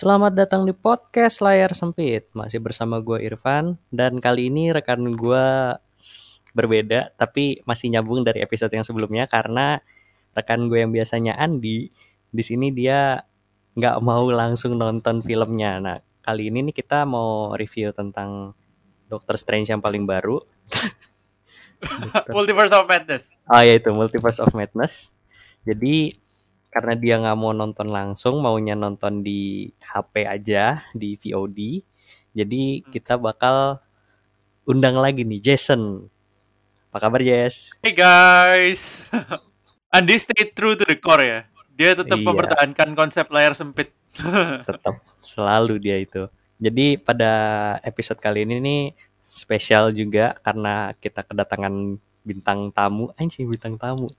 Selamat datang di podcast Layar Sempit. Masih bersama gue Irfan dan kali ini rekan gue berbeda tapi masih nyambung dari episode yang sebelumnya karena rekan gue yang biasanya Andi di sini dia nggak mau langsung nonton filmnya. Nah kali ini nih kita mau review tentang Doctor Strange yang paling baru. Multiverse of Madness. Ah ya itu Multiverse of Madness. Jadi karena dia nggak mau nonton langsung, maunya nonton di HP aja di VOD. Jadi kita bakal undang lagi nih Jason. Apa kabar Jess? Hey guys. Andi stay true to the core ya. Dia tetap Iya. mempertahankan konsep layar sempit. Tetap selalu dia itu. Jadi pada episode kali ini nih spesial juga karena kita kedatangan bintang tamu, anjing bintang tamu.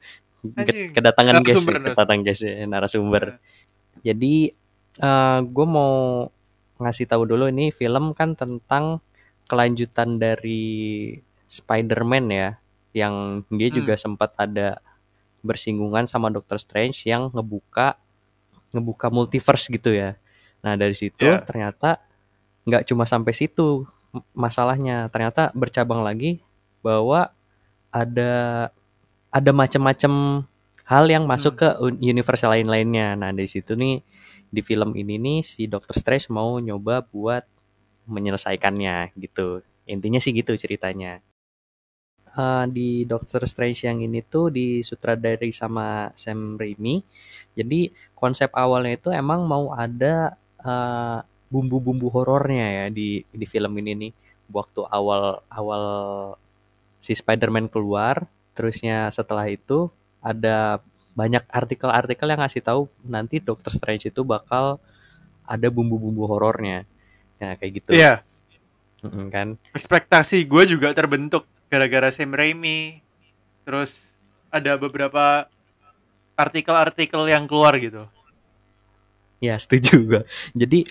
Kedatangan guest, kedatangan guest ya, narasumber. Jadi gue mau ngasih tahu dulu ini film kan tentang kelanjutan dari Spider-Man ya, yang dia Hmm. juga sempat ada bersinggungan sama Doctor Strange yang ngebuka ngebuka multiverse gitu ya. Nah dari situ Ya. ternyata nggak cuma sampai situ masalahnya, ternyata bercabang lagi bahwa ada ada macam-macam hal yang masuk ke un- universe lain-lainnya. Nah dari situ nih di film ini nih si Doctor Strange mau nyoba buat menyelesaikannya gitu. Intinya sih gitu ceritanya. Eh, di Doctor Strange yang ini tuh disutradari sama Sam Raimi. Jadi konsep awalnya itu emang mau ada eh, bumbu-bumbu horornya ya di di film ini nih. Waktu awal awal si Spider-Man keluar, terusnya setelah itu ada banyak artikel-artikel yang ngasih tahu nanti Doctor Strange itu bakal ada bumbu-bumbu horornya. Ya kayak gitu. Iya, Mm-mm, kan. ekspektasi gue juga terbentuk gara-gara Sam Raimi. Terus ada beberapa artikel-artikel yang keluar gitu. Ya setuju gue. Jadi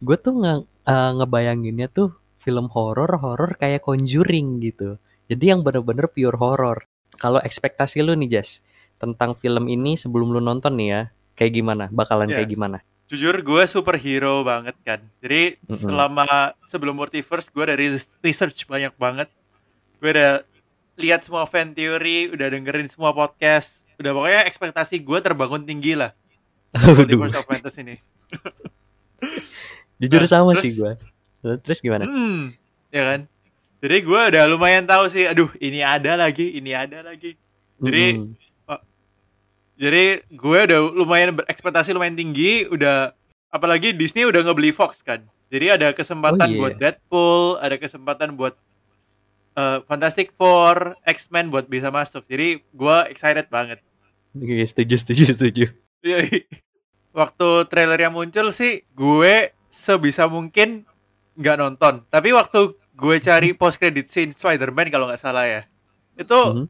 gue tuh nge eh, ngebayanginnya tuh film horor horor kayak Conjuring gitu. Jadi yang bener-bener pure horor. Kalau ekspektasi lu nih Jas tentang film ini sebelum lu nonton nih ya, kayak gimana? Bakalan Ya. kayak gimana? Jujur gue superhero banget kan. Jadi Mm-mm. selama sebelum multiverse gue dari research banyak banget. Gue udah lihat semua fan theory, udah dengerin semua podcast. Udah pokoknya ekspektasi gue terbangun tinggi lah. Multiverse of Madness ini. jujur Nah, sama terus- sih gue. Terus gimana? Hmm, ya kan? Jadi gue udah lumayan tahu sih, aduh ini ada lagi, ini ada lagi. Jadi Mm-mm. jadi gue udah lumayan berekspektasi lumayan tinggi, udah apalagi Disney udah ngebeli Fox kan. Jadi ada kesempatan Oh, iya. buat Deadpool, ada kesempatan buat eh, Fantastic Four, X-Men buat bisa masuk. Jadi gue excited banget. Oke, setuju, setuju, setuju. Yoi. Waktu trailernya muncul sih, gue sebisa mungkin nggak nonton. Tapi waktu gue cari post credit scene Spider-Man kalau nggak salah ya, itu Mhm.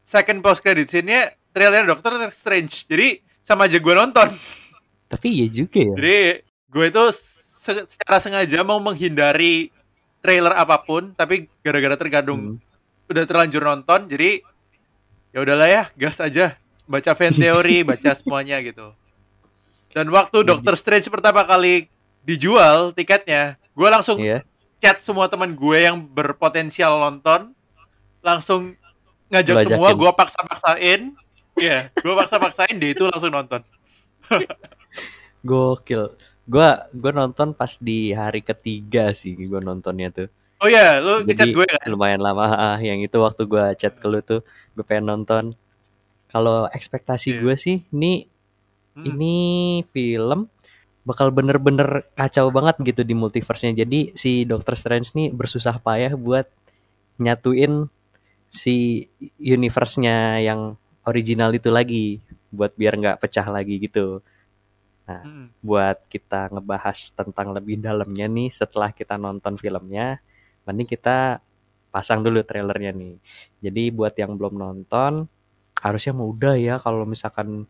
second post credit scene-nya trailer Doctor Strange. Jadi sama aja gue nonton. Tapi iya juga ya. Jadi gue itu se- secara sengaja mau menghindari trailer apa pun, tapi gara-gara tergadung Hmm. udah terlanjur nonton, jadi ya udahlah ya, gas aja, baca fan teori, baca semuanya gitu. Dan waktu Jadi- Doctor Strange pertama kali dijual tiketnya, gue langsung Iya. Chat semua teman gue yang berpotensial nonton, langsung ngajak Lu semua, gue paksa-paksain, ya, gue paksa-paksain dia itu langsung nonton. Gokil. Gua gua nonton pas di hari ketiga sih gua nontonnya tuh. Oh iya, lu ngechat gue kan? lumayan lama ah, yang itu waktu gua chat ke lu tuh gue pengen nonton. Kalau ekspektasi Iya. gue sih ini Hmm. ini film bakal bener-bener kacau banget gitu di multiverse-nya. Jadi si Doctor Strange nih bersusah payah buat nyatuin si universe-nya yang original itu lagi buat biar nggak pecah lagi gitu. Hmm. Buat kita ngebahas tentang lebih dalamnya nih setelah kita nonton filmnya, mending kita pasang dulu trailernya nih. Jadi buat yang belum nonton harusnya mau udah ya kalau misalkan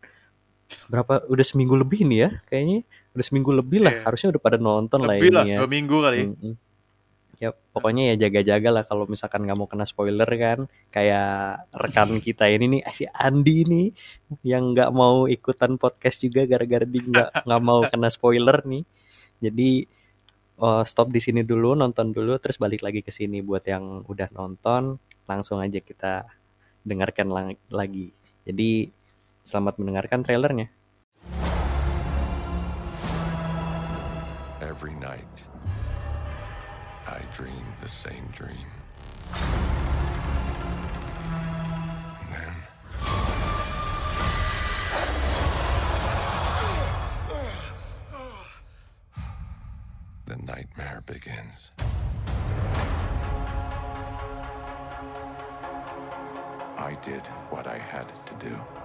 berapa udah seminggu lebih nih ya kayaknya udah seminggu lebih lah Iya. harusnya udah pada nonton lah Lebih lah, ini ya. dua minggu kali. Mm-mm. Ya pokoknya ya jaga-jaga lah kalau misalkan nggak mau kena spoiler kan kayak rekan kita ini nih si Andi nih yang nggak mau ikutan podcast juga gara-gara dia nggak nggak mau kena spoiler nih Jadi oh, stop di sini dulu, nonton dulu, terus balik lagi ke sini buat yang udah nonton, langsung aja kita dengarkan lagi. Jadi selamat mendengarkan trailernya. Every night, I dream the same dream. Then. The nightmare begins. I did what I had to do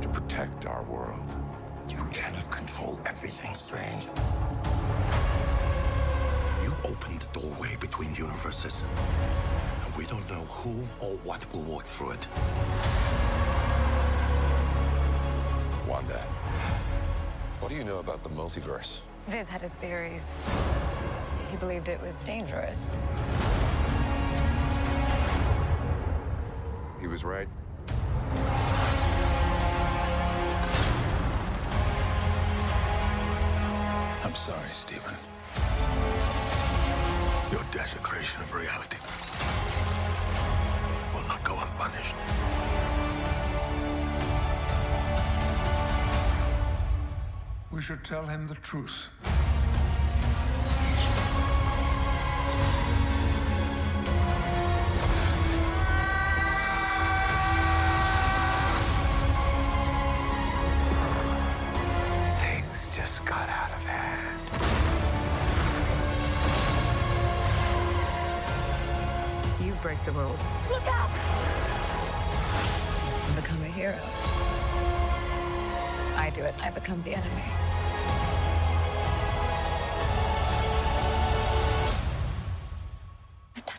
to protect our world. You cannot control everything, Strange. You opened the doorway between universes. And we don't know who or what will walk through it. Wanda, what do you know about the multiverse? Viz had his theories. He believed it was dangerous. Was right. I'm sorry, Stephen. Your desecration of reality will not go unpunished. We should tell him the truth.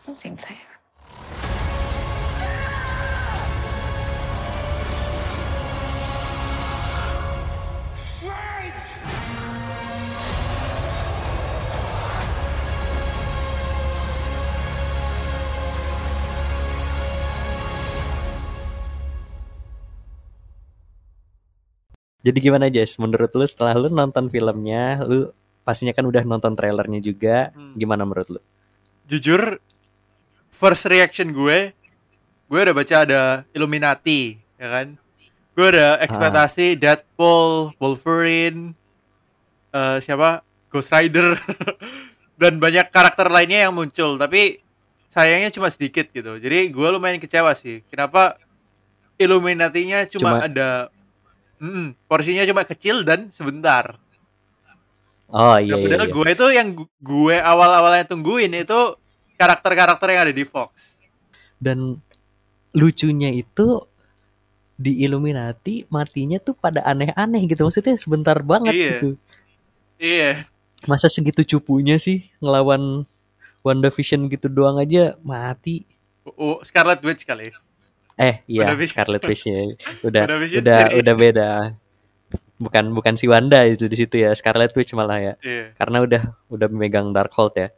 Doesn't seem fair. Jadi gimana Jess? Menurut lu setelah lu nonton filmnya, lu pastinya kan udah nonton trailernya juga. Hmm. Gimana menurut lu? Jujur, first reaction gue, gue udah baca ada Illuminati, ya kan? Gue ada ekspektasi Deadpool, Wolverine, eh, siapa? Ghost Rider, dan banyak karakter lainnya yang muncul. Tapi sayangnya cuma sedikit gitu. Jadi gue lumayan kecewa sih. Kenapa Illuminatinya cuma, Cuma- ada, Mm, porsinya cuma kecil dan sebentar. Oh Nah, iya iya. padahal iya. gue itu yang gu- gue awal-awalnya tungguin itu karakter-karakter yang ada di Fox. Dan lucunya itu di Illuminati matinya tuh pada aneh-aneh gitu. Maksudnya sebentar banget Iya. gitu. Iya. Masa segitu cupunya sih ngelawan WandaVision gitu doang aja mati. Oh, Scarlet Witch kali. Eh iya WandaVision. Scarlet Witch-nya udah WandaVision udah series. udah beda. Bukan bukan si Wanda itu di situ ya, Scarlet Witch malah ya. Iya. Karena udah udah memegang Darkhold ya.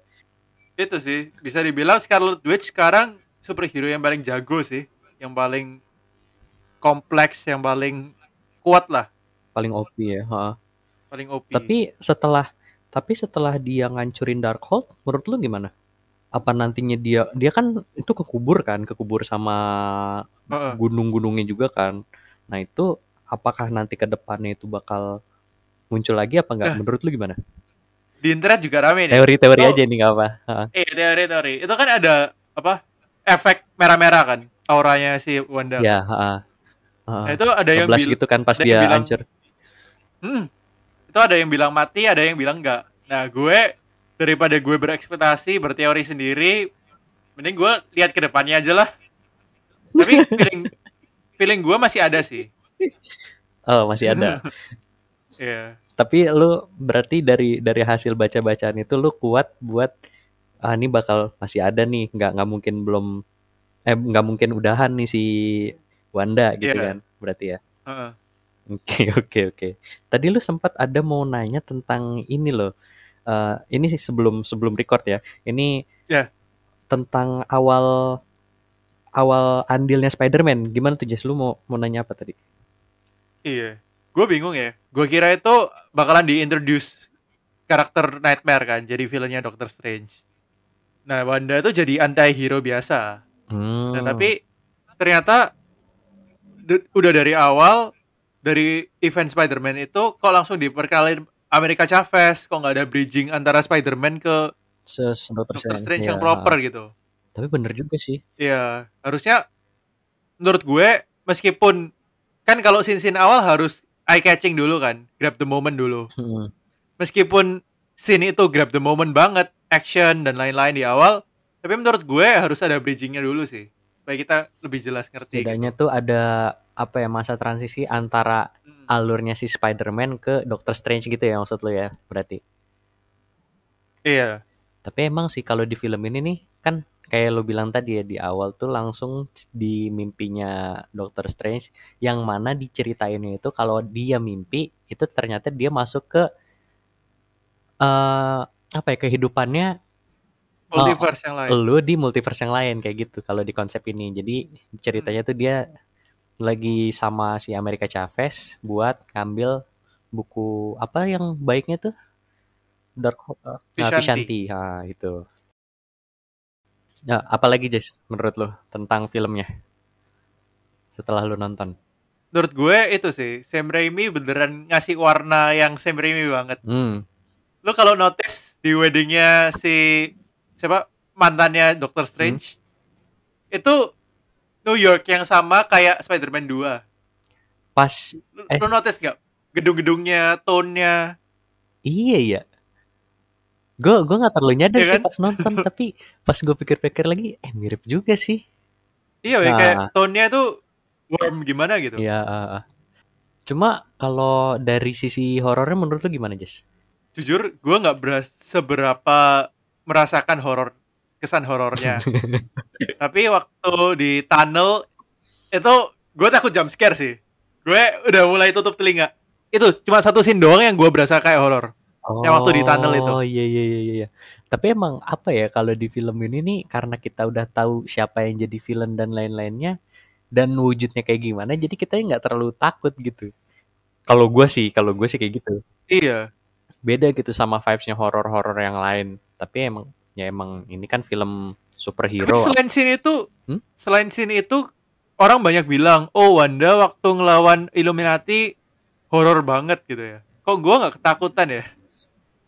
Itu sih bisa dibilang Scarlet Witch sekarang superhero yang paling jago sih, yang paling kompleks, yang paling kuat lah, Paling OP ya, heeh. paling OP. Tapi setelah tapi setelah dia ngancurin Darkhold, menurut lu gimana? Apa nantinya dia dia kan itu kekubur kan, kekubur sama gunung-gunungnya juga kan. Nah, itu apakah nanti ke depannya itu bakal muncul lagi apa enggak? Nah. Menurut lu gimana? Di internet juga rame nih. Teori-teori So- aja nih nggak apa. Iya, teori-teori. Itu kan ada apa? Efek merah-merah kan auranya si Wanda. Ya, heeh. Heeh. Nah, itu ada yang Ngeblas bil- gitu kan pas dia bilang- hancur. Hmm. Itu ada yang bilang mati, ada yang bilang enggak. Nah, gue daripada gue berekspektasi, berteori sendiri, mending gue lihat ke depannya aja lah. Tapi feeling feeling gue masih ada sih. Oh, masih ada. Iya. Tapi lu berarti dari dari hasil baca-bacaan itu lu kuat buat ah ini bakal masih ada nih, nggak nggak mungkin belum eh nggak mungkin udahan nih si Wanda gitu Iya. kan. Berarti ya. Heeh. Oke, oke, oke. Tadi lu sempat ada mau nanya tentang ini loh. Eh, ini sih sebelum sebelum record ya. Ini Ya. tentang awal awal andilnya Spider-Man. Gimana tuh Jess? Lu mau mau nanya apa tadi? Iya. Gue bingung ya. Gue kira itu bakalan diintroduce karakter Nightmare kan, jadi villainnya Doctor Strange. Nah, Wanda itu jadi anti-hero biasa. Hmm. Nah, tapi ternyata udah dari awal dari event Spider-Man itu kok langsung diperkenalin Amerika Chavez, kok nggak ada bridging antara Spider-Man ke Doctor Strange yang ya. proper gitu. Tapi bener juga sih. Iya, harusnya menurut gue meskipun kan kalau scene-scene awal harus eye catching dulu kan, grab the moment dulu. Hmm. Meskipun scene itu grab the moment banget, action dan lain-lain di awal, tapi menurut gue harus ada bridgingnya dulu sih, supaya kita lebih jelas ngerti. Setidaknya tuh ada apa ya masa transisi antara Hmm. alurnya si Spider-Man ke Doctor Strange gitu ya maksud lu ya berarti. Iya, Tapi emang sih kalau di film ini nih kan kayak lo bilang tadi ya di awal tuh langsung di mimpinya Doctor Strange yang mana diceritainnya itu kalau dia mimpi itu ternyata dia masuk ke eh apa ya kehidupannya multiverse yang lain. lu di multiverse yang lain kayak gitu kalau di konsep ini. Jadi ceritanya tuh dia lagi sama si Amerika Chavez buat ngambil buku apa yang baiknya tuh Dark uh, Vishanti. Vishanti. Ha, itu. Ya, apalagi Jess menurut lo tentang filmnya? Setelah lu nonton. Menurut gue itu sih, Sam Raimi beneran ngasih warna yang Sam Raimi banget. Hmm. Lo kalau notice di weddingnya si siapa mantannya Doctor Strange itu New York yang sama kayak Spider-Man 2. Pas Lo, Eh. lo notice gak? Gedung-gedungnya, tone-nya. iya ya. Gue gue nggak terlalu nyadar Iya sih kan? pas nonton tapi pas gue pikir-pikir lagi eh mirip juga sih. Iya, weh, Nah. kayak tone-nya itu warm gimana gitu. Iya. uh, uh. Cuma kalau dari sisi horornya menurut lu gimana Jess? Jujur, gue nggak seberapa merasakan horor kesan horornya. Tapi waktu di tunnel itu gue takut jump scare sih. Gue udah mulai tutup telinga. Itu cuma satu scene doang yang gue berasa kayak horor. Yang waktu di tunnel itu. Oh iya iya iya iya. Tapi emang apa ya kalau di film ini nih karena kita udah tahu siapa yang jadi villain dan lain-lainnya dan wujudnya kayak gimana jadi kita nggak terlalu takut gitu. Kalau gue sih, kalau gue sih kayak gitu. Iya. Beda gitu sama vibesnya horor-horor yang lain. Tapi emang ya emang ini kan film Tapi superhero. selain scene itu, Hmm? selain scene itu orang banyak bilang, oh Wanda waktu ngelawan Illuminati horor banget gitu ya. Kok gue nggak ketakutan ya?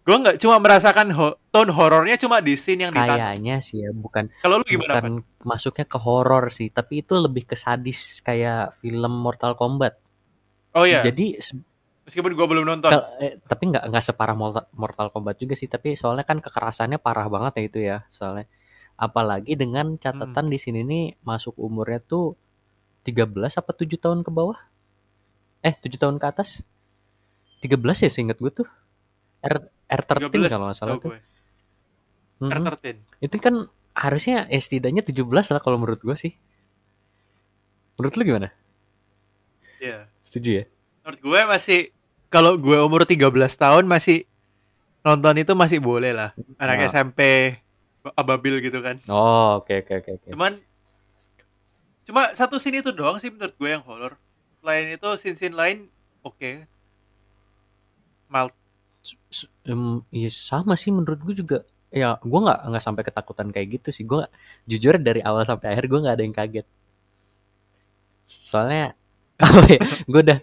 Gue nggak cuma merasakan ho- tone horornya cuma di scene yang. Kayaknya sih ya bukan Kalau lu gimana? bukan masuknya ke horor sih, tapi itu lebih ke sadis kayak film Mortal Kombat. Oh iya. Jadi Meskipun gue belum nonton. eh, tapi nggak nggak separah Mortal, Mortal Kombat juga sih, tapi soalnya kan kekerasannya parah banget ya itu ya, soalnya. Apalagi dengan catatan Hmm. di sini nih masuk umurnya tuh 13 apa 7 tahun ke bawah? Eh, 7 tahun ke atas? 13 ya seingat gue tuh. R R13 13 kalau nggak salah tuh. gue. Mhm. R13. Itu kan harusnya ya setidaknya 17 lah kalau menurut gue sih. Menurut lu gimana? Iya. Setuju ya? Menurut gue masih kalau gue umur 13 tahun masih nonton itu masih boleh lah. Anak Ah. SMP ababil gitu kan. Oh, oke oke oke oke. Cuman cuma satu scene itu doang sih menurut gue yang horor. Selain itu scene-scene lain oke. Mal S- em, iya sama sih menurut gue juga. Ya gue nggak nggak sampai ketakutan kayak gitu sih. Gue jujur dari awal sampai akhir gue nggak ada yang kaget. Soalnya apa ya gue udah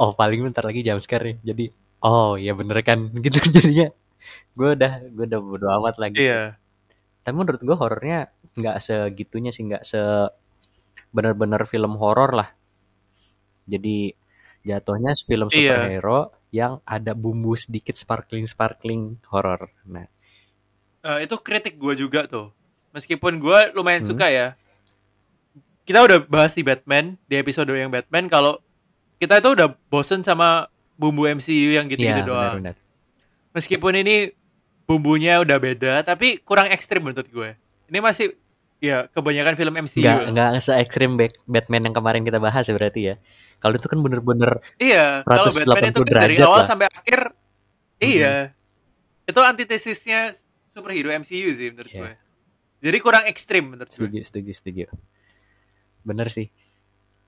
oh paling bentar lagi jam sekarang jadi oh ya bener kan gitu jadinya. Gue udah gue udah bodo amat lagi iya. tapi menurut gue horornya nggak segitunya sih nggak se bener-bener film horor lah. Jadi jatuhnya film Iya. superhero yang ada bumbu sedikit sparkling sparkling horor nah Eh, itu kritik gue juga tuh. Meskipun gue lumayan Hmm. suka ya. Kita udah bahas di Batman, di episode yang Batman kalau kita itu udah bosen sama bumbu MCU yang gitu-gitu Iya, doang. benar-benar. Meskipun ini bumbunya udah beda, tapi kurang ekstrim menurut gue. Ini masih ya kebanyakan film MCU. nggak nggak se ekstrim Batman yang kemarin kita bahas ya berarti ya kalau itu kan bener-bener Iya, kalau Batman 180 itu kan dari awal lah. sampai akhir iya. Itu antitesisnya superhero MCU sih menurut Iya. gue. Jadi kurang ekstrim menurut gue. setuju setuju setuju bener sih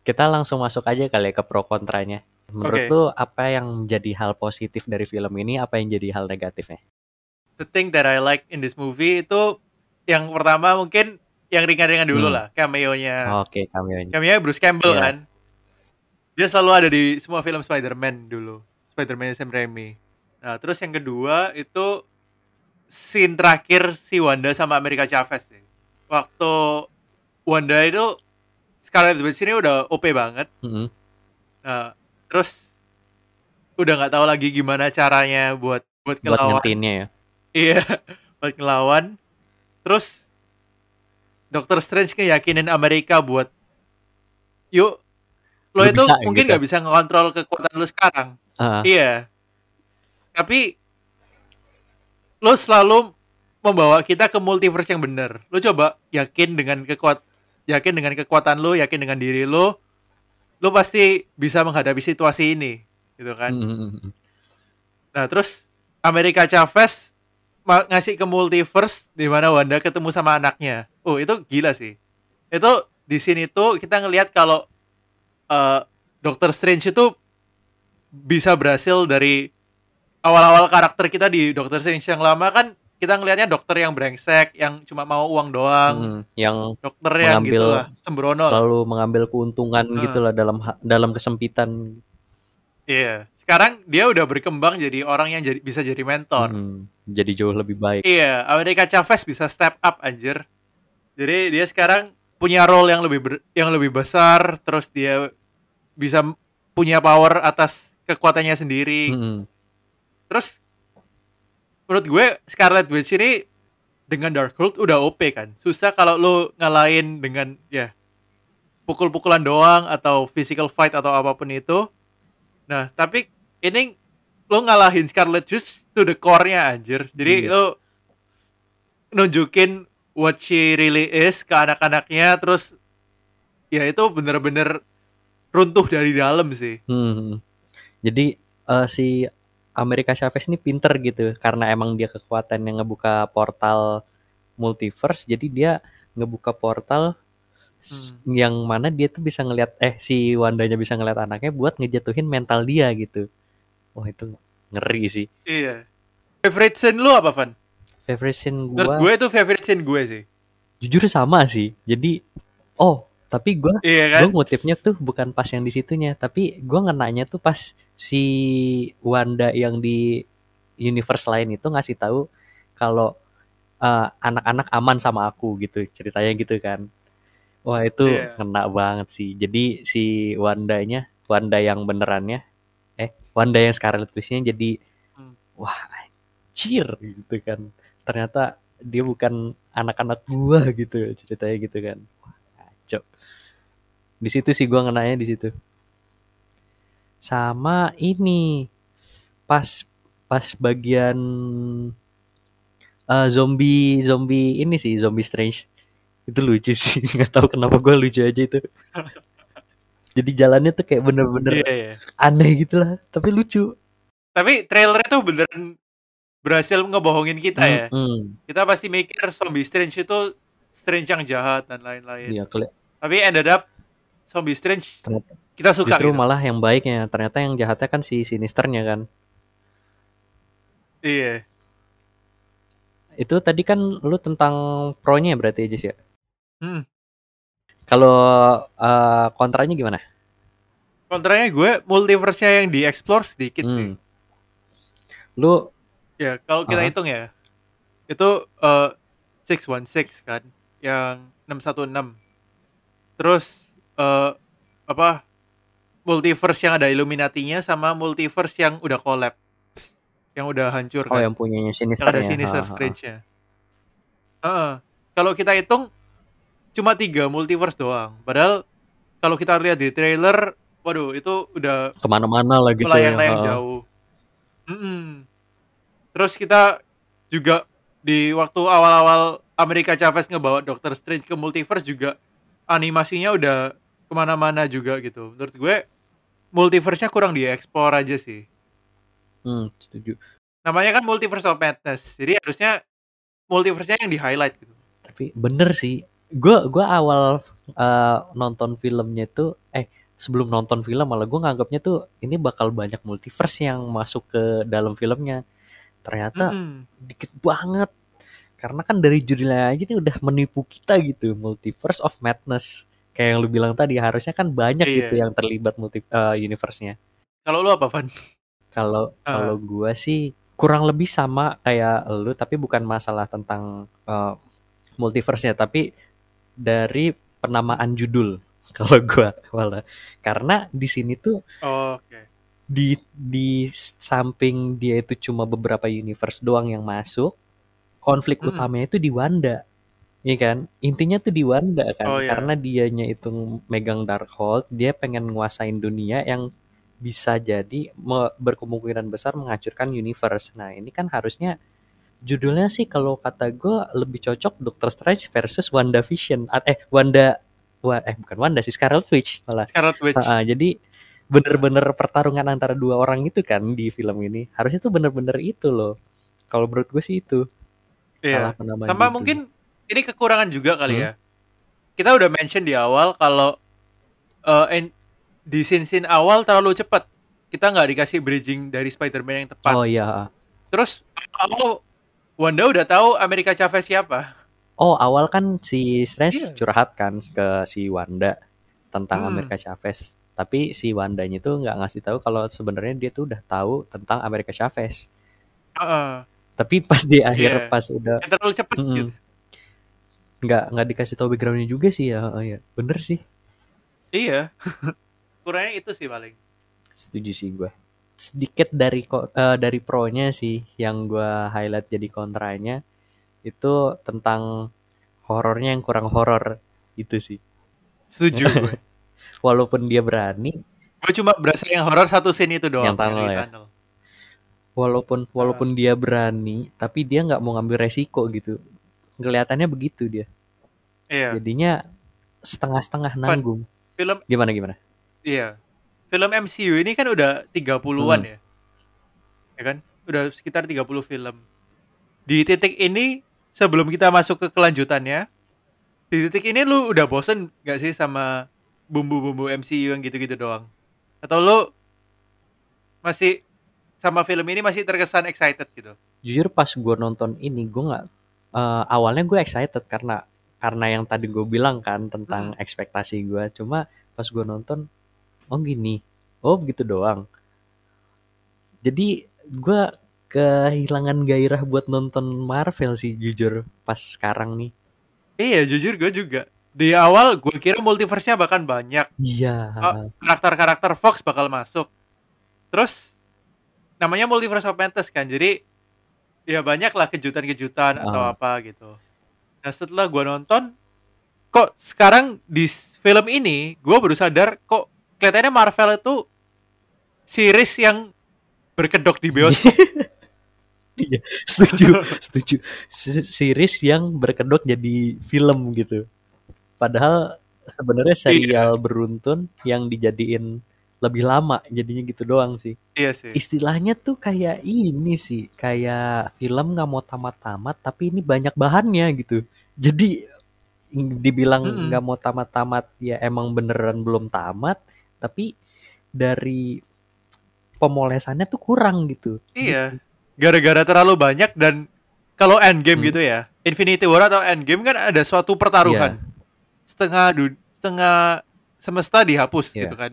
kita langsung masuk aja kali ya ke pro kontranya Menurut Oke. lu apa yang jadi hal positif dari film ini, apa yang jadi hal negatifnya? The thing that I like in this movie itu yang pertama mungkin yang ringan-ringan dulu Hmm. lah, cameo-nya. Oke, cameo-nya. Cameo-nya Bruce Campbell Iya. kan. Dia selalu ada di semua film Spider-Man dulu. Spider-Man Sam Raimi. Nah, terus yang kedua itu scene terakhir si Wanda sama America Chavez sih. Waktu Wanda itu Scarlet Witch ini udah OP banget. Mm-mm. Nah, terus udah nggak tahu lagi gimana caranya buat buat ngelawan. ya. Iya, buat ngelawan. Terus Doctor Strange ngeyakinin Amerika buat yuk lo itu bisa, mungkin gitu. nggak bisa ngontrol kekuatan lu sekarang. Ah, Iya. Tapi lo selalu membawa kita ke multiverse yang benar. Lo coba yakin dengan kekuat yakin dengan kekuatan lo, yakin dengan diri lo, lo pasti bisa menghadapi situasi ini, gitu kan? mm, mm, mm. Nah, terus Amerika Chavez ngasih ke multiverse di mana Wanda ketemu sama anaknya. Oh, itu gila sih. Itu di sini tuh kita ngelihat kalau eh, Doctor Strange itu bisa berhasil dari awal-awal karakter kita di Doctor Strange yang lama kan kita ngelihatnya dokter yang brengsek, yang cuma mau uang doang, Mm, yang dokter yang mengambil- gitu lah, sembrono. selalu mengambil keuntungan Ah. gitu lah dalam dalam kesempitan. Iya. Sekarang dia udah berkembang jadi orang yang jadi bisa jadi mentor. Mm, jadi jauh lebih baik. Iya, Amerika Chavez bisa step up anjir. Jadi dia sekarang punya role yang lebih ber- yang lebih besar, terus dia bisa punya power atas kekuatannya sendiri. Mm-mm. Terus menurut gue Scarlet Witch ini dengan Darkhold udah OP kan. Susah kalau lu ngalahin dengan ya pukul-pukulan doang atau physical fight atau apa pun itu. Nah, tapi ini lu ngalahin Scarlet Witch to the core-nya anjir. Jadi Iya. lu nunjukin what she really is ke anak-anaknya terus ya itu bener-bener runtuh dari dalam sih. Hmm. Jadi eh, si Amerika Chavez ini pinter gitu karena emang dia kekuatan yang ngebuka portal multiverse. Jadi dia ngebuka portal s- yang mana dia tuh bisa ngelihat eh si Wandanya bisa ngeliat anaknya buat ngejatuhin mental dia gitu. Wah itu ngeri sih. Iya. Favorite scene lu apa, Van? Favorite scene Menurut gua gue itu favorite scene gue sih. jujur sama sih. Jadi oh tapi gua Iya kan? gue ngutipnya tuh bukan pas yang di situnya tapi gue ngenanya tuh pas si Wanda yang di universe lain itu ngasih tahu kalau eh, anak-anak aman sama aku gitu ceritanya gitu kan wah itu Iya. ngena banget sih jadi si Wandanya Wanda yang benerannya Wanda yang Scarlet Witch-nya jadi Hmm. wah anjir gitu kan. Ternyata dia bukan anak-anak gua gitu ceritanya gitu kan. Wah kacau di situ sih gua ngenanya di situ. Sama ini pas pas bagian eh, zombie zombie ini sih zombie strange. Itu lucu sih nggak tahu kenapa gua lucu aja itu jadi jalannya tuh kayak bener-bener Iya, iya. aneh gitu lah tapi lucu Tapi trailernya tuh beneran berhasil ngebohongin kita ya. Mm-mm. Kita pasti mikir zombie strange itu strange yang jahat dan lain-lain. Iya, keli- Tapi ended up zombie strange ternyata kita suka justru gitu. malah yang baiknya ternyata yang jahatnya kan si sinisternya kan Iya. itu tadi kan lu tentang pro-nya berarti aja ya Hmm. Kalau eh, kontranya gimana Kontranya gue multiverse-nya yang dieksplor sedikit sih. Hmm. lu Ya, kalau kita Aha. hitung ya. Itu eh 616 kan, yang 616. Terus eh apa? Multiverse yang ada Illuminati-nya sama multiverse yang udah collapse. Yang udah hancur oh kan. yang punyanya yang sinister ada ya Sinister ha. Strange-nya. Heeh. Kalau kita hitung cuma tiga multiverse doang. Padahal kalau kita lihat di trailer, waduh itu udah ke mana-mana lah gitu melayang-layang Ha. jauh. Mm-mm. Terus kita juga di waktu awal-awal Amerika Chavez ngebawa Doctor Strange ke multiverse juga animasinya udah ke mana-mana juga gitu. Menurut gue multiverse-nya kurang dieksplor aja sih. Hmm, setuju Namanya kan multiverse of madness. Jadi harusnya multiverse-nya yang di highlight gitu. tapi bener sih gua gua awal eh, nonton filmnya tuh eh sebelum nonton film malah gue nganggapnya tuh ini bakal banyak multiverse yang masuk ke dalam filmnya ternyata Mm-mm. dikit banget karena kan dari judulnya aja nih udah menipu kita gitu multiverse of madness kayak yang lu bilang tadi harusnya kan banyak Iya. gitu yang terlibat multi eh, universe-nya Kalau lu apa, Van? kalau Ah. kalau gua sih kurang lebih sama kayak lu tapi bukan masalah tentang eh, multiverse-nya tapi dari penamaan judul kalau gua malah karena di sini tuh Oh, Oke. di di samping dia itu cuma beberapa universe doang yang masuk konflik Mm-mm. utamanya itu di Wanda Iya kan intinya tuh di Wanda kan Oh, iya. karena dianya itu megang Darkhold dia pengen nguasain dunia yang bisa jadi berkemungkinan besar menghancurkan universe nah ini kan harusnya judulnya sih kalau kata gue lebih cocok Doctor Strange versus Wanda Vision eh Wanda Wa- eh bukan Wanda sih Scarlet Witch malah Scarlet Witch. Ah, jadi bener-bener pertarungan antara dua orang itu kan di film ini harusnya tuh bener-bener itu loh kalau menurut gue sih itu Iya. salah Sama judul. mungkin ini kekurangan juga kali Hmm. ya. Kita udah mention di awal kalau eh, en- di scene-scene awal terlalu cepat. Kita nggak dikasih bridging dari Spider-Man yang tepat. oh iya Terus awal Wanda udah tahu Amerika Chavez siapa. oh awal kan si Strange Iya. curhat kan ke si Wanda tentang Hmm. Amerika Chavez tapi si Wandanya tuh nggak ngasih tahu kalau sebenarnya dia tuh udah tahu tentang Amerika Chavez Heeh. tapi pas di akhir Iya. pas udah Yang terlalu cepet Mm-mm. gitu. nggak nggak dikasih tahu backgroundnya juga sih ya oh, iya bener sih Iya. Kurangnya itu sih paling. setuju sih gue sedikit dari eh, dari pro-nya sih yang gue highlight jadi kontranya itu tentang horornya yang kurang horor itu sih Setuju gue. walaupun dia berani gue cuma berasa yang horor satu scene itu doang. Yang tunnel ya? tunnel. walaupun walaupun dia berani tapi dia nggak mau ngambil resiko gitu kelihatannya begitu dia Iya. jadinya setengah-setengah nanggung Film gimana gimana Iya. Film MCU ini kan udah 30-an Hmm. ya. Ya kan? Udah sekitar 30 film. Di titik ini sebelum kita masuk ke kelanjutannya, di titik ini lu udah bosen gak sih sama bumbu-bumbu MCU yang gitu-gitu doang? Atau lu masih sama film ini masih terkesan excited gitu? jujur pas gue nonton ini gue nggak eh, awalnya gue excited karena karena yang tadi gue bilang kan tentang ekspektasi gue cuma pas gue nonton oh gini oh begitu doang jadi gue kehilangan gairah buat nonton Marvel sih jujur pas sekarang nih Iya, jujur gue juga. Di awal gue kira multiverse-nya bahkan banyak. iya Oh, karakter-karakter Fox bakal masuk. Terus namanya Multiverse of Madness kan. Jadi ya banyak lah kejutan-kejutan atau Ah. apa gitu. Nah, setelah gua nonton kok sekarang di film ini gua baru sadar kok kelihatannya Marvel itu series yang berkedok di bioskop. Iya, setuju, setuju. Se- Series yang berkedok jadi film gitu. Padahal sebenarnya serial beruntun yang dijadiin lebih lama jadinya gitu doang sih. iya sih. Istilahnya tuh kayak ini sih, kayak film nggak mau tamat-tamat tapi ini banyak bahannya gitu. Jadi dibilang nggak mau tamat-tamat ya emang beneran belum tamat, tapi dari pemolesannya tuh kurang gitu. Iya. Gara-gara terlalu banyak dan kalau Endgame Hmm. gitu ya. Infinity War atau Endgame kan ada suatu pertaruhan. Iya. Setengah du- setengah semesta dihapus Iya. gitu kan.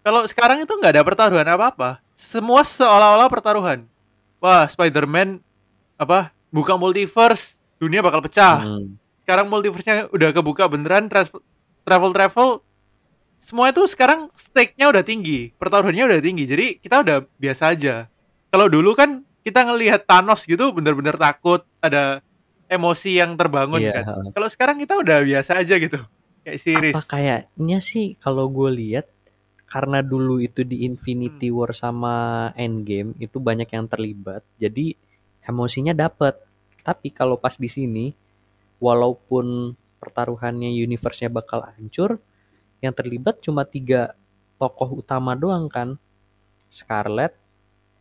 Kalau sekarang itu nggak ada pertaruhan apa-apa. Semua seolah-olah pertaruhan. Wah, Spider-Man apa? Buka multiverse, dunia bakal pecah. Hmm. Sekarang multiverse-nya udah kebuka beneran tras- travel-travel semua itu sekarang stake-nya udah tinggi, pertaruhannya udah tinggi. Jadi kita udah biasa aja. Kalau dulu kan kita ngelihat Thanos gitu bener-bener takut, ada emosi yang terbangun Iya, kan. Kalau sekarang kita udah biasa aja gitu. Kayak series. Apa kayaknya sih kalau gue lihat karena dulu itu di Infinity Hmm. War sama Endgame itu banyak yang terlibat, jadi emosinya dapet. Tapi kalau pas di sini, walaupun pertaruhannya universe-nya bakal hancur, yang terlibat cuma tiga tokoh utama doang kan, Scarlet,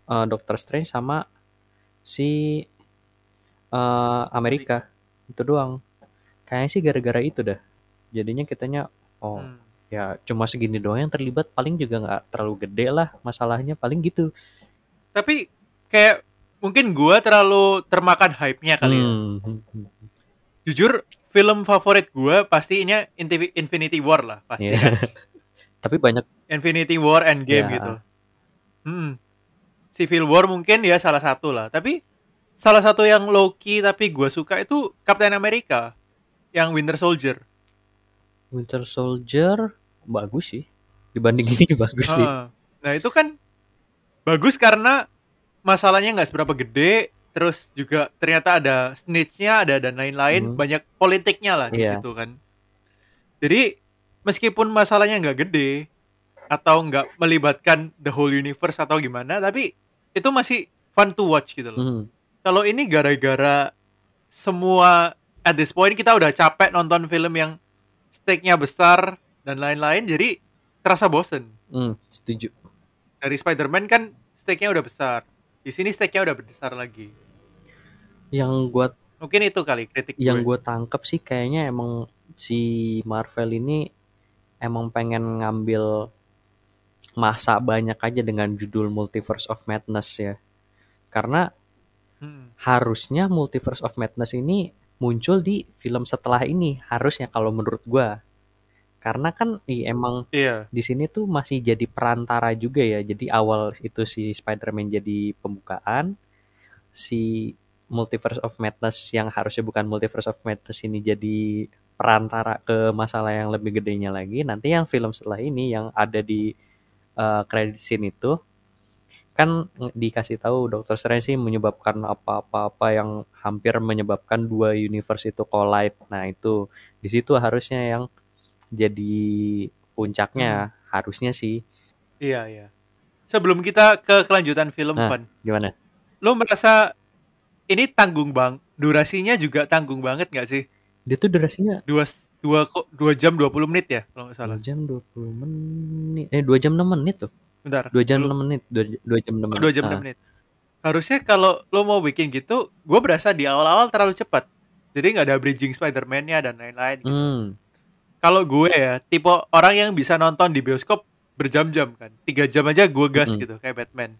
eh, Doctor Strange sama si eh, Amerika itu doang. Kayaknya sih gara-gara itu dah. Jadinya kitanya oh Hmm. ya cuma segini doang yang terlibat paling juga nggak terlalu gede lah masalahnya paling gitu Tapi kayak mungkin gua terlalu termakan hype-nya kali ya. Hmm, hmm, Jujur film favorit gua pastinya Infinity War lah pasti. Kan. tapi banyak Infinity War Endgame Ya. gitu. Hmm. Civil War mungkin ya salah satu lah. Tapi salah satu yang low key tapi gua suka itu Captain America yang Winter Soldier. Winter Soldier bagus sih dibanding ini bagus sih Ah. Nah itu kan bagus karena masalahnya nggak seberapa gede, terus juga ternyata ada snitch-nya, ada dan lain-lain, Hmm. banyak politiknya lah di Iya. situ kan. Jadi meskipun masalahnya nggak gede atau nggak melibatkan the whole universe atau gimana, tapi itu masih fun to watch gitu loh. Hmm, Kalau ini gara-gara semua at this point kita udah capek nonton film yang stake-nya besar dan lain-lain, jadi terasa bosen hmm, setuju dari Spider-Man kan stake-nya udah besar. Di sini stake-nya udah besar lagi. Yang gua Mungkin itu kali kritik yang gue. gue tangkep sih kayaknya emang si Marvel ini emang pengen ngambil masa banyak aja dengan judul Multiverse of Madness ya karena Hmm. harusnya Multiverse of Madness ini muncul di film setelah ini harusnya kalau menurut gua karena kan i, emang Iya. di sini tuh masih jadi perantara juga ya jadi awal itu si Spider-Man jadi pembukaan si Multiverse of Madness yang harusnya bukan Multiverse of Madness ini jadi perantara ke masalah yang lebih gedenya lagi nanti yang film setelah ini yang ada di uh, credit scene itu kan dikasih tahu Doctor Strange sih menyebabkan apa-apa-apa yang hampir menyebabkan dua universe itu collide. Nah, itu di situ harusnya yang jadi puncaknya harusnya sih. Iya, iya. Sebelum kita ke kelanjutan film, Nah. Van, Gimana? lo merasa ini tanggung bang, durasinya juga tanggung banget nggak sih? Dia tuh durasinya Dua, dua, kok dua jam 20 menit ya, kalau nggak 2 salah. jam 20 menit. Eh 2 jam 6 menit tuh. Bentar. 2 jam Lu- 6 menit, 2, jam 6 Oh, menit. dua jam Ah, 6 menit. Harusnya kalau lo mau bikin gitu, gue berasa di awal-awal terlalu cepat. Jadi nggak ada bridging Spider-Man-nya dan lain-lain. gitu. Hmm, Kalau gue ya, tipe orang yang bisa nonton di bioskop berjam-jam kan. Tiga jam aja gue gas Mm-mm. gitu, kayak Batman.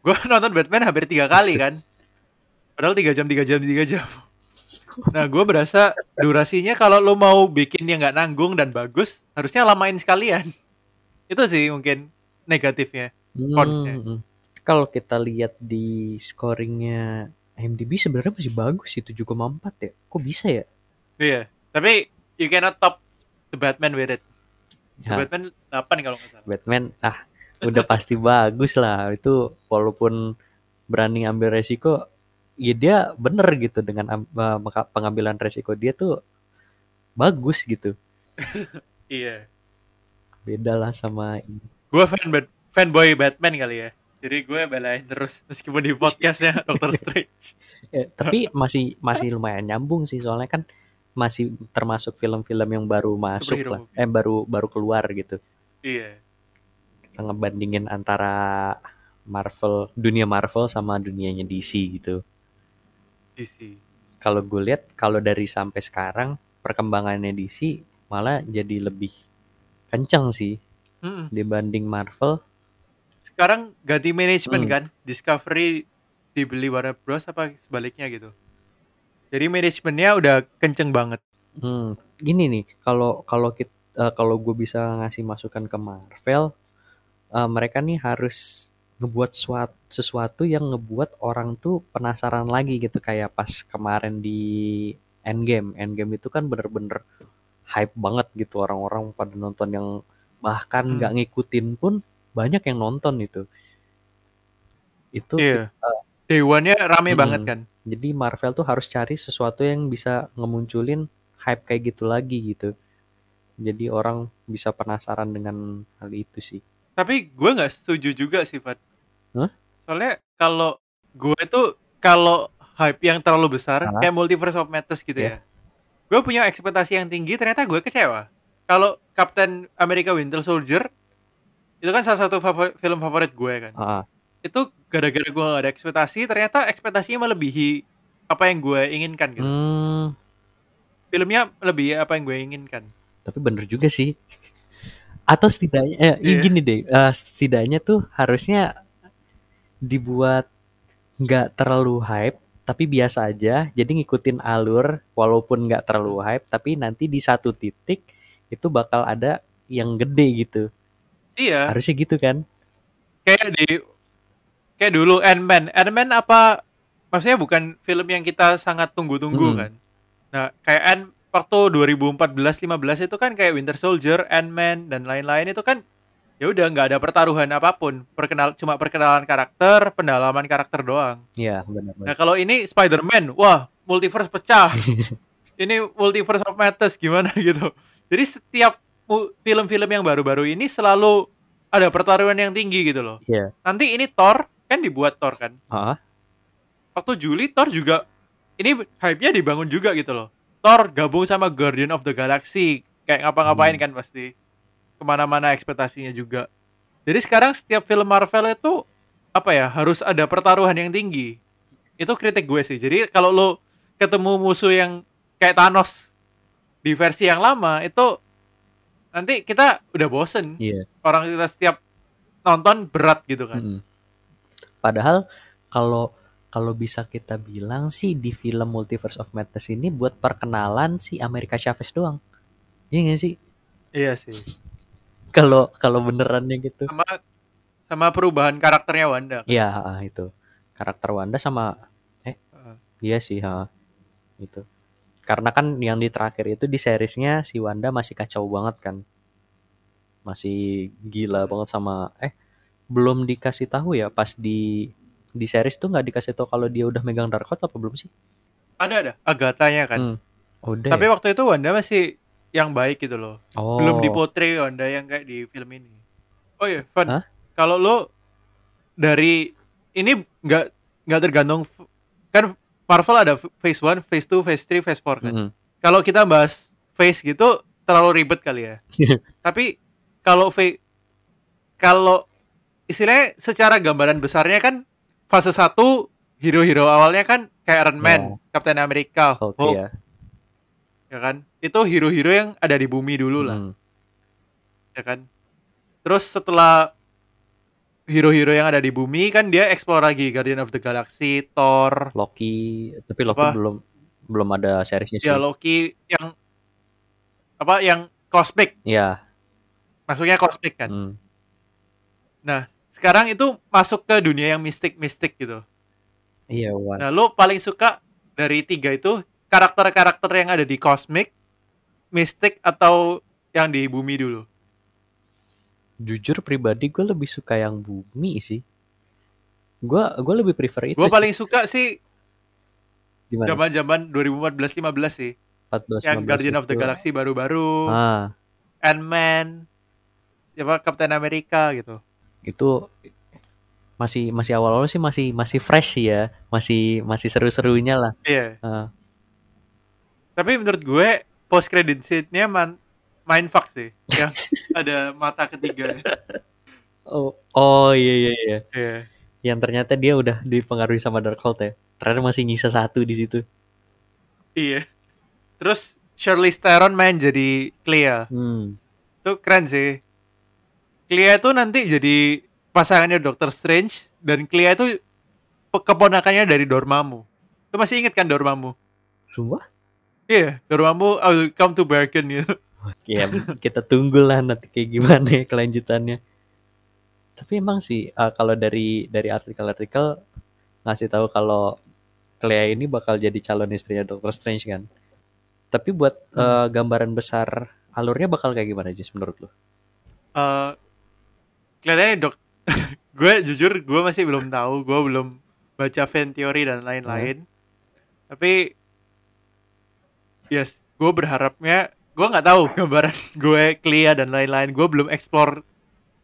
Gue nonton Batman hampir tiga kali kan. Padahal tiga jam, tiga jam, tiga jam. Nah, gue berasa durasinya kalau lo mau bikin yang nggak nanggung dan bagus, harusnya lamain sekalian. Itu sih mungkin negatifnya. Cons-nya. hmm. Kalau kita lihat di scoringnya IMDb sebenarnya masih bagus sih 7,4 ya. Kok bisa ya? Iya. Tapi you cannot top the Batman with it. The Ya. Batman 8 kalau nggak salah. Batman ah udah pasti bagus lah itu walaupun berani ambil resiko ya dia bener gitu dengan eh, pengambilan resiko dia tuh bagus gitu. Iya. beda lah sama gue fan Bat- fanboy Batman kali ya. Jadi gue belain terus meskipun di podcastnya Doctor Strange. Eh, tapi masih masih lumayan nyambung sih soalnya kan masih termasuk film-film yang baru masuk Superhero lah. movie. eh baru baru keluar gitu. Iya. Kita ngebandingin antara Marvel dunia Marvel sama dunianya DC gitu DC kalau gue lihat kalau dari sampai sekarang perkembangannya DC malah jadi lebih kenceng sih Mm-mm. dibanding Marvel. sekarang ganti manajemen Hmm. kan Discovery dibeli Warner Bros apa sebaliknya gitu jadi manajemennya udah kenceng banget Hmm, gini nih, kalau kalau kita kalau gue bisa ngasih masukan ke Marvel, eh, mereka nih harus ngebuat suat, sesuatu yang ngebuat orang tuh penasaran lagi gitu kayak pas kemarin di Endgame. Endgame itu kan bener-bener hype banget gitu orang-orang pada nonton yang bahkan Hmm. nggak ngikutin pun banyak yang nonton itu. Itu iya Dewannya rame Mm-mm. banget kan jadi Marvel tuh harus cari sesuatu yang bisa ngemunculin hype kayak gitu lagi gitu. Jadi orang bisa penasaran dengan hal itu sih. Tapi gue nggak setuju juga sih, Fat. Hah? Soalnya kalau gue tuh kalau hype yang terlalu besar kayak Multiverse of Madness gitu Iya. ya. Gue punya ekspektasi yang tinggi, ternyata gue kecewa. Kalau Captain America Winter Soldier itu kan salah satu favor- film favorit gue kan. Ah, Itu gara-gara gue gak ada ekspektasi, ternyata ekspektasinya melebihi apa yang gue inginkan gitu. hmm, Filmnya melebihi apa yang gue inginkan. tapi bener juga sih. Atau setidaknya eh, Iya. gini deh eh, setidaknya tuh harusnya dibuat nggak terlalu hype tapi biasa aja jadi ngikutin alur walaupun nggak terlalu hype tapi nanti di satu titik itu bakal ada yang gede gitu Iya, harusnya gitu kan kayak di kayak dulu Ant-Man. Ant-Man apa maksudnya bukan film yang kita sangat tunggu-tunggu Mm. kan. Nah, kayak Ant waktu 2014-15 itu kan kayak Winter Soldier, Ant-Man dan lain-lain itu kan ya udah nggak ada pertaruhan apa pun. Perkenal cuma perkenalan karakter, pendalaman karakter doang. Iya benar Nah, kalau ini Spider-Man, wah, multiverse pecah. ini multiverse of madness gimana gitu. Jadi setiap film-film yang baru-baru ini selalu ada pertaruhan yang tinggi gitu loh. Iya. Nanti ini Thor kan dibuat Thor kan. Ah, Waktu Juli Thor juga ini hype-nya dibangun juga gitu loh. Thor gabung sama Guardian of the Galaxy kayak ngapa-ngapain Hmm. kan pasti ke mana-mana ekspektasinya juga. Jadi sekarang setiap film Marvel itu apa ya harus ada pertaruhan yang tinggi. Itu kritik gue sih. Jadi kalau lo ketemu musuh yang kayak Thanos di versi yang lama itu nanti kita udah bosen. iya Orang kita setiap nonton berat gitu kan. Mm-mm. Padahal kalau kalau bisa kita bilang sih di film Multiverse of Madness ini buat perkenalan si America Chavez doang. Iya gak sih? Iya sih. Kalau kalau benerannya gitu. Sama sama perubahan karakternya Wanda. kan. Iya, ah, itu. Karakter Wanda sama eh Heeh. iya sih, ha. Itu. Karena kan yang di terakhir itu di seriesnya si Wanda masih kacau banget kan. Masih gila banget sama eh belum dikasih tahu ya pas di di series tuh nggak dikasih tahu kalau dia udah megang Darkhold apa belum sih? Ada ada Agatha-nya kan. Hmm. Udah. Tapi ya? waktu itu Wanda masih yang baik gitu loh. oh. Belum dipotret Wanda yang kayak di film ini. Oh iya, Van. Kalau lo dari ini nggak nggak tergantung kan Marvel ada phase 1, phase 2, phase 3, phase 4 kan. Mm-mm. Kalau kita bahas phase gitu terlalu ribet kali ya. Tapi kalau kalau istilahnya secara gambaran besarnya kan fase 1 hero-hero awalnya kan kayak Iron Man, Ya. Captain America, Hulk, Hulk, ya. ya kan? Itu hero-hero yang ada di bumi dulu lah, Mm. ya kan? Terus setelah hero-hero yang ada di bumi kan dia explore lagi Guardian of the Galaxy, Thor, Loki, tapi Loki Apa? belum belum ada seriesnya sih. ya Loki yang apa yang cosmic, Iya. masuknya cosmic kan. Mm. Nah, sekarang itu masuk ke dunia yang mistik-mistik gitu. Iya, Wan. Nah, lo paling suka dari tiga itu karakter-karakter yang ada di cosmic, mistik atau yang di bumi dulu? Jujur pribadi gue lebih suka yang bumi sih. Gue gue lebih prefer itu. Gue paling suka sih Gimana? zaman-zaman 2014-15 sih. 14, yang 15 Guardian of the itu. Galaxy baru-baru, Ah, Ant-Man, siapa Captain America gitu. Itu masih masih awal-awal sih masih masih fresh sih ya. Masih masih seru-serunya lah. Iya. Ah, Tapi menurut gue post credit scene-nya man mindfuck sih. yang ada mata ketiga. Oh, oh iya iya iya. Iya. Yang ternyata dia udah dipengaruhi sama Darkhold ya. Ternyata masih nyisa satu di situ. Iya. Terus Charlize Theron main jadi Clea. Hmm. Itu keren sih. Clea itu nanti jadi pasangannya Doctor Strange dan Clea itu keponakannya dari Dormammu. Lu masih inget kan Dormammu? Sumpah? Iya, Dormammu I will come to bargain gitu. Ya, kita tunggulah nanti kayak gimana ya kelanjutannya. Tapi emang sih eh, kalau dari dari artikel-artikel ngasih tahu kalau Clea ini bakal jadi calon istrinya Doctor Strange kan. Tapi buat eh, gambaran besar alurnya bakal kayak gimana Jis menurut lu? Eh kelihatannya dok gue jujur gue masih belum tahu gue belum baca fan theory dan lain-lain. Tapi yes gue berharapnya gue nggak tahu gambaran gue Clea dan lain-lain. Gue belum explore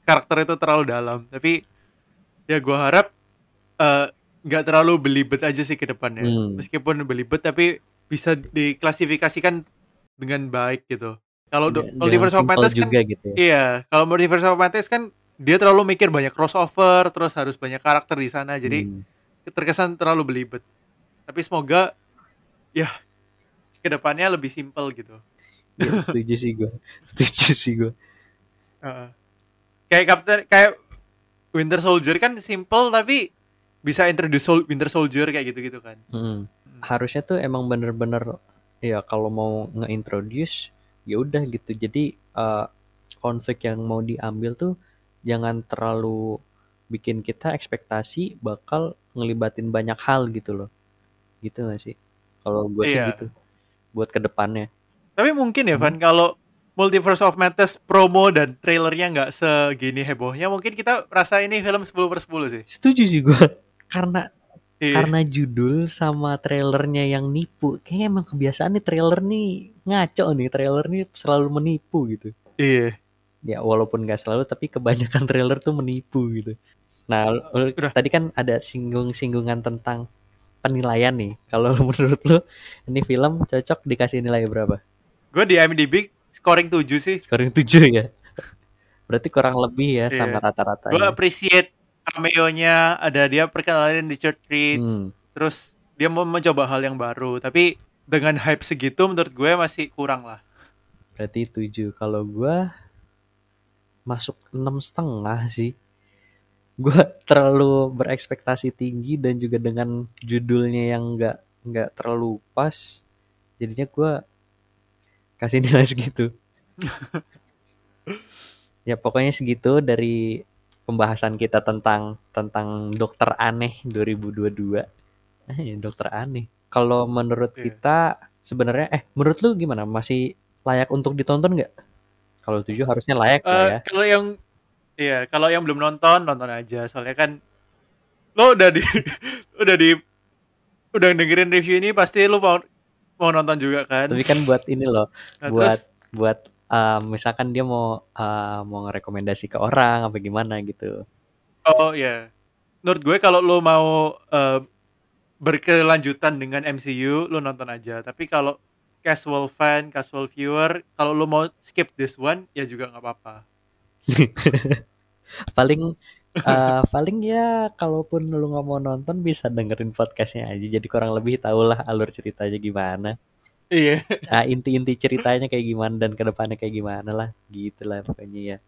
karakter itu terlalu dalam. Tapi ya gue harap eh, nggak terlalu belibet aja sih ke depannya. Hmm. meskipun belibet tapi bisa diklasifikasikan dengan baik gitu. Kalau Jangan Multiverse of Madness kan juga gitu ya. Iya, kalau Multiverse of Madness kan dia terlalu mikir banyak crossover, terus harus banyak karakter di sana, jadi Hmm. terkesan terlalu belibet. Tapi semoga ya ke depannya lebih simpel gitu. Ya, setuju sih gue. Setuju sih gue. Heeh. kayak Captain kayak Winter Soldier kan simple tapi bisa introduce Sol- Winter Soldier kayak gitu-gitu kan. Mm. Harusnya tuh emang bener-bener ya kalau mau nge-introduce ya udah gitu. Jadi eh, konflik yang mau diambil tuh jangan terlalu bikin kita ekspektasi bakal ngelibatin banyak hal gitu loh. Gitu gak sih? Kalau gue sih Iya. gitu. Buat ke depannya. Tapi mungkin ya Hmm. Van kalau Multiverse of Madness promo dan trailernya nggak segini hebohnya mungkin kita rasa ini film 10 per 10 sih. Setuju sih gue. Karena Iya. karena judul sama trailernya yang nipu. Kayaknya emang kebiasaan nih trailer nih ngaco nih. Trailer nih selalu menipu gitu. Iya. Ya walaupun nggak selalu tapi kebanyakan trailer tuh menipu gitu. Nah, Udah. tadi kan ada singgung-singgungan tentang penilaian nih. Kalau menurut lu ini film cocok dikasih nilai berapa? Gue di IMDb scoring 7 sih. Scoring 7 ya. Berarti kurang lebih ya sama Iya. rata-rata. Gue appreciate cameo-nya, ada dia perkenalan di Church Reach, Hmm. terus dia mau mencoba hal yang baru. Tapi dengan hype segitu menurut gue masih kurang lah. Berarti 7. Kalau gua masuk enam setengah sih. Gua terlalu berekspektasi tinggi dan juga dengan judulnya yang nggak nggak terlalu pas, jadinya gua kasih nilai segitu. ya pokoknya segitu dari pembahasan kita tentang tentang dokter aneh 2022. Eh, dokter aneh. Kalau menurut Iya. kita sebenarnya eh menurut lu gimana? Masih layak untuk ditonton nggak? Kalau tujuh harusnya layak lah Eh, ya. Kalau yang iya, kalau yang belum nonton nonton aja. Soalnya kan lo udah di udah di udah dengerin review ini pasti lo mau mau nonton juga kan. Tapi kan buat ini loh, Nah, buat terus buat eh, misalkan dia mau eh, mau ngerekomendasi ke orang apa gimana gitu. oh ya. Menurut gue kalau lo mau eh, berkelanjutan dengan MCU lo nonton aja. Tapi kalau casual fan, casual viewer, kalau lo mau skip this one ya juga nggak apa-apa. Paling eh, paling ya kalaupun lu nggak mau nonton bisa dengerin podcastnya aja. Jadi kurang lebih tahulah alur ceritanya gimana. Iya. Ah, inti-inti ceritanya kayak gimana dan ke depannya kayak gimana lah. Gitu lah pokoknya ya.